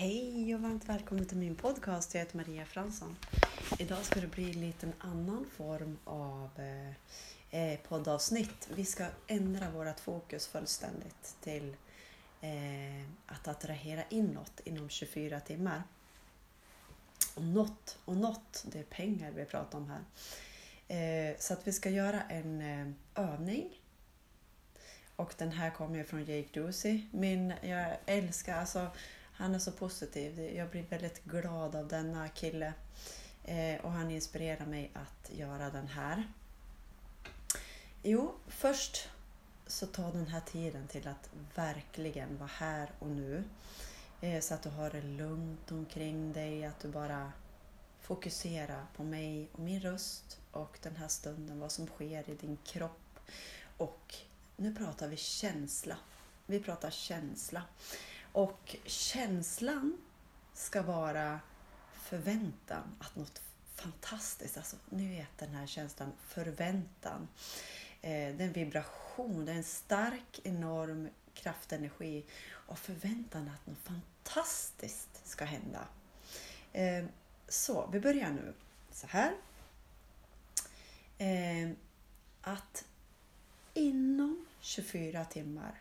Hej och varmt välkommen till min podcast. Jag heter Maria Fransson. Idag ska det bli en liten annan form av eh, eh poddavsnitt. Vi ska ändra vårt fokus fullständigt till eh, att attrahera inåt inom 24 timmar. Och något, och något, det är pengar vi pratar om här. Eh, så att vi ska göra en eh, övning och den här kommer ju från Jake Ducey. Min, jag älskar, alltså han är så positiv. Jag blir väldigt glad av denna kille. Eh, och han inspirerar mig att göra den här. Jo, först så ta den här tiden till att verkligen vara här och nu. Eh, så att du har det lugnt omkring dig, att du bara fokuserar på mig och min röst och den här stunden, vad som sker i din kropp. Och nu pratar vi känsla. Vi pratar känsla. Och känslan ska vara förväntan, att något fantastiskt, alltså ni vet den här känslan förväntan. Eh, det är en vibration, det är en stark, enorm kraftenergi och förväntan att något fantastiskt ska hända. Eh, så, vi börjar nu så här. Eh, att inom 24 timmar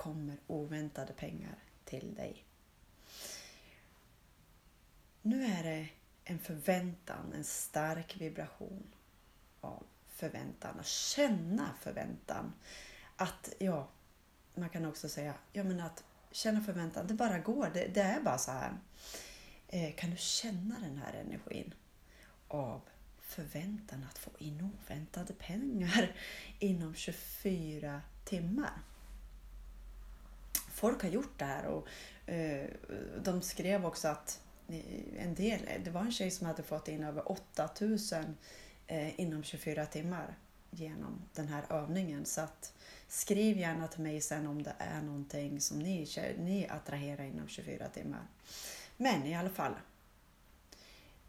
kommer oväntade pengar till dig. Nu är det en förväntan, en stark vibration av förväntan, att känna förväntan. Att, ja, man kan också säga, ja men att känna förväntan, det bara går, det, det är bara så här. Eh, kan du känna den här energin av förväntan att få in oväntade pengar inom 24 timmar? Folk har gjort det här och eh, de skrev också att eh, en del, det var en tjej som hade fått in över 8000 eh, inom 24 timmar genom den här övningen. Så att skriv gärna till mig sen om det är någonting som ni, ni attraherar inom 24 timmar. Men i alla fall.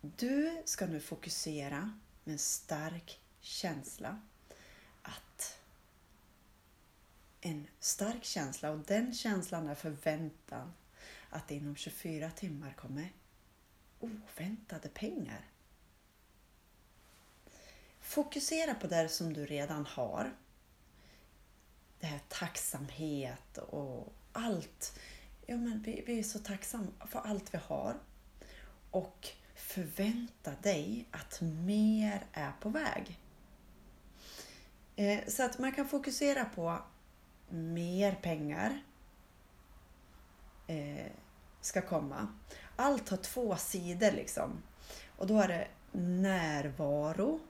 Du ska nu fokusera med en stark känsla en stark känsla och den känslan är förväntan att inom 24 timmar kommer oväntade pengar. Fokusera på det som du redan har. Det här tacksamhet och allt. Ja, men vi, vi är så tacksamma för allt vi har. Och förvänta dig att mer är på väg. Eh, så att man kan fokusera på mer pengar eh, ska komma. Allt har två sidor liksom. Och då är det närvaro,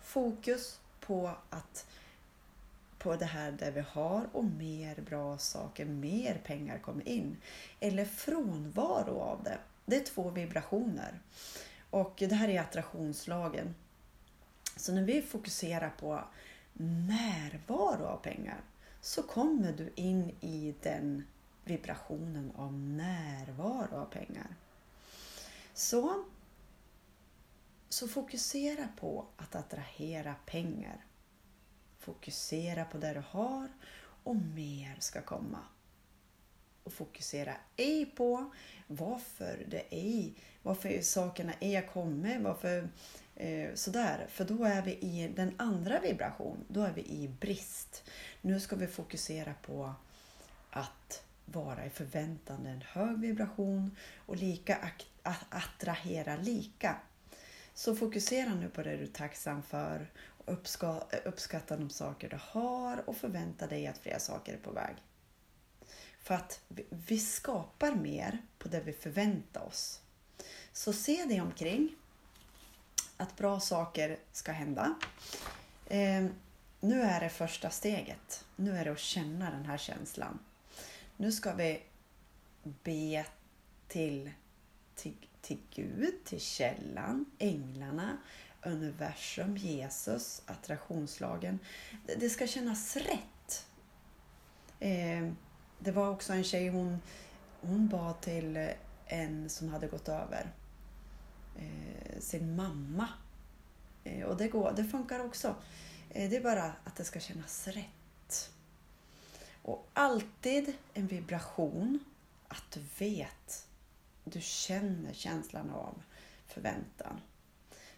fokus på att på det här där vi har och mer bra saker, mer pengar kommer in. Eller frånvaro av det. Det är två vibrationer. Och det här är attraktionslagen. Så när vi fokuserar på närvaro av pengar så kommer du in i den vibrationen av närvaro av pengar. Så, så fokusera på att attrahera pengar. Fokusera på det du har och mer ska komma. Och fokusera ej på varför det ej, varför sakerna ej kommer, varför eh, sådär. För då är vi i den andra vibration, då är vi i brist. Nu ska vi fokusera på att vara i förväntan, en hög vibration och lika attrahera lika. Så fokusera nu på det du är tacksam för, uppskatta de saker du har och förvänta dig att fler saker är på väg. För att vi skapar mer på det vi förväntar oss. Så se dig omkring, att bra saker ska hända. Eh, nu är det första steget. Nu är det att känna den här känslan. Nu ska vi be till, till, till Gud, till källan, änglarna, universum, Jesus, attraktionslagen. Det ska kännas rätt. Eh, det var också en tjej, hon, hon bad till en som hade gått över. Eh, sin mamma. Eh, och det, går, det funkar också. Eh, det är bara att det ska kännas rätt. Och alltid en vibration att du vet, du känner känslan av förväntan.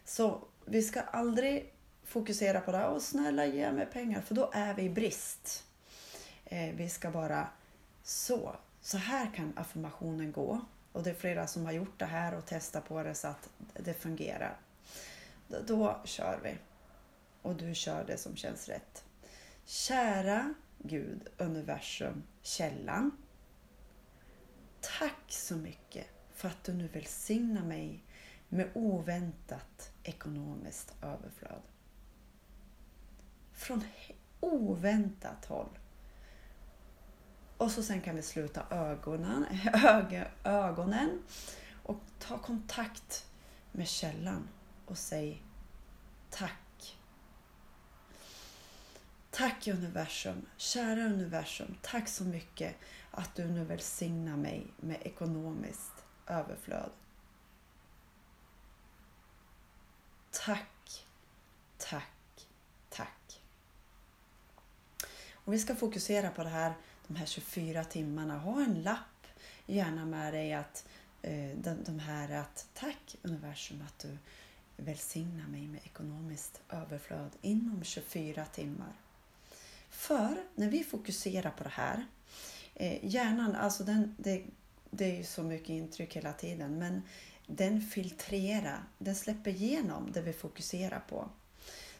Så vi ska aldrig fokusera på det. Och snälla ge mig pengar, för då är vi i brist. Eh, vi ska bara så. Så här kan affirmationen gå. Och det är flera som har gjort det här och testat på det så att det fungerar. Då, då kör vi. Och du kör det som känns rätt. Kära Gud, universum, källan. Tack så mycket för att du nu välsignar mig med oväntat ekonomiskt överflöd. Från oväntat håll. Och så sen kan vi sluta ögonen, ögonen och ta kontakt med källan och säg tack. Tack universum, kära universum, tack så mycket att du nu välsignar mig med ekonomiskt överflöd. Tack, tack, tack. Och vi ska fokusera på det här de här 24 timmarna. Ha en lapp gärna med dig att eh, de, de här att tack universum att du välsignar mig med ekonomiskt överflöd inom 24 timmar. För när vi fokuserar på det här, eh, hjärnan, alltså den, det, det är ju så mycket intryck hela tiden, men den filtrerar, den släpper igenom det vi fokuserar på.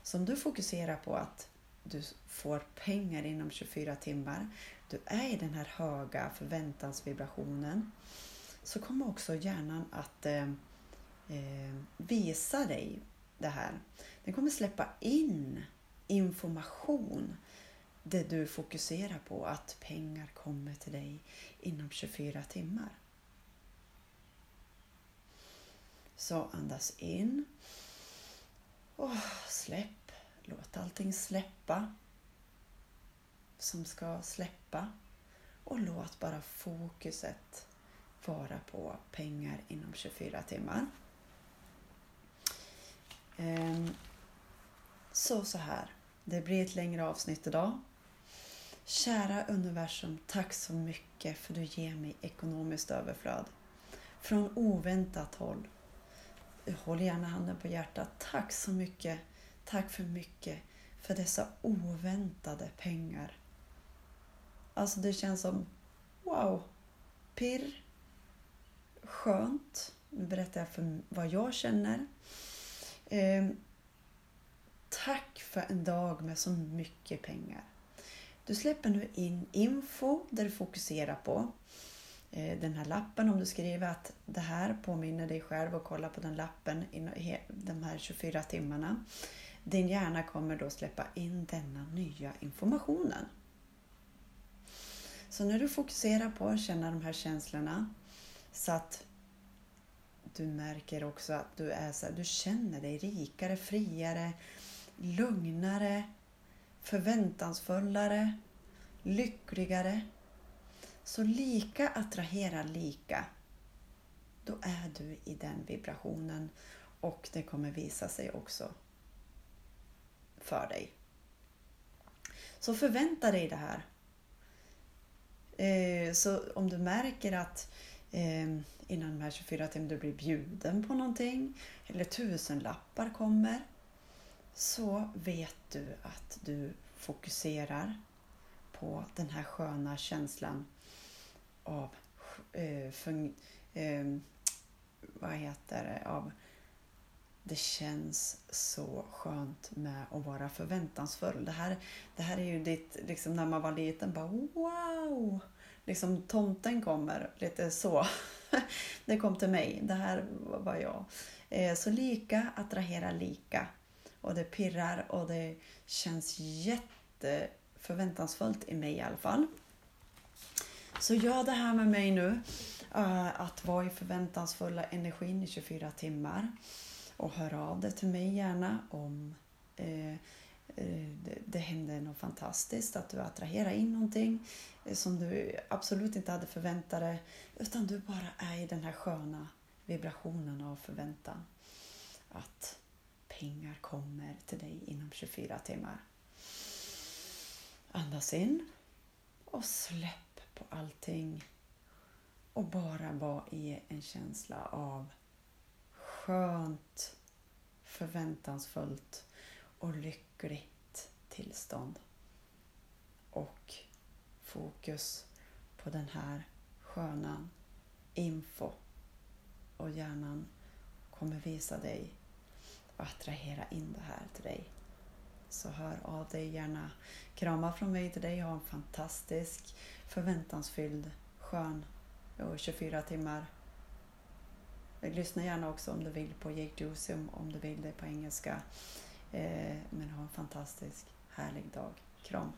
Så om du fokuserar på att du får pengar inom 24 timmar, du är i den här höga förväntansvibrationen, så kommer också hjärnan att eh, eh, visa dig det här. Den kommer släppa in information det du fokuserar på, att pengar kommer till dig inom 24 timmar. Så andas in. Och släpp. Låt allting släppa som ska släppa. Och låt bara fokuset vara på pengar inom 24 timmar. Ehm, så så här. Det blir ett längre avsnitt idag. Kära universum, tack så mycket för du ger mig ekonomiskt överflöd. Från oväntat håll. Håll gärna handen på hjärtat. Tack så mycket. Tack för mycket för dessa oväntade pengar. Alltså det känns som wow, pirr, skönt. Nu berättar jag för vad jag känner. Eh, tack för en dag med så mycket pengar. Du släpper nu in info där du fokuserar på eh, den här lappen om du skriver att det här påminner dig själv och kolla på den lappen i de här 24 timmarna. Din hjärna kommer då släppa in denna nya informationen. Så när du fokuserar på att känna de här känslorna så att du märker också att du, är så här, du känner dig rikare, friare, lugnare, förväntansfullare, lyckligare. Så lika attraherar lika. Då är du i den vibrationen och det kommer visa sig också för dig. Så förvänta dig det här. Eh, så om du märker att eh, innan de här 24 timmarna du blir bjuden på någonting eller tusenlappar kommer så vet du att du fokuserar på den här sköna känslan av eh, eh, vad heter det, av det känns så skönt med att vara förväntansfull. Det här, det här är ju ditt, liksom när man var liten, bara wow! Liksom tomten kommer, lite så. det kom till mig, det här var jag. Eh, så lika attraherar lika. Och det pirrar och det känns jätteförväntansfullt i mig i alla fall. Så gör det här med mig nu. Eh, att vara i förväntansfulla energin i 24 timmar. Och hör av dig till mig gärna om eh, eh, det, det händer något fantastiskt, att du attraherar in någonting eh, som du absolut inte hade förväntat dig, utan du bara är i den här sköna vibrationen av förväntan. Att pengar kommer till dig inom 24 timmar. Andas in och släpp på allting. och bara vara i en känsla av skönt, förväntansfullt och lyckligt tillstånd. Och fokus på den här sköna info och hjärnan kommer visa dig och attrahera in det här till dig. Så hör av dig gärna. Krama från mig till dig. Ha en fantastisk, förväntansfylld, skön och 24 timmar. Lyssna gärna också om du vill på Jake Juicy om du vill det på engelska. Eh, men ha en fantastisk, härlig dag. Kram!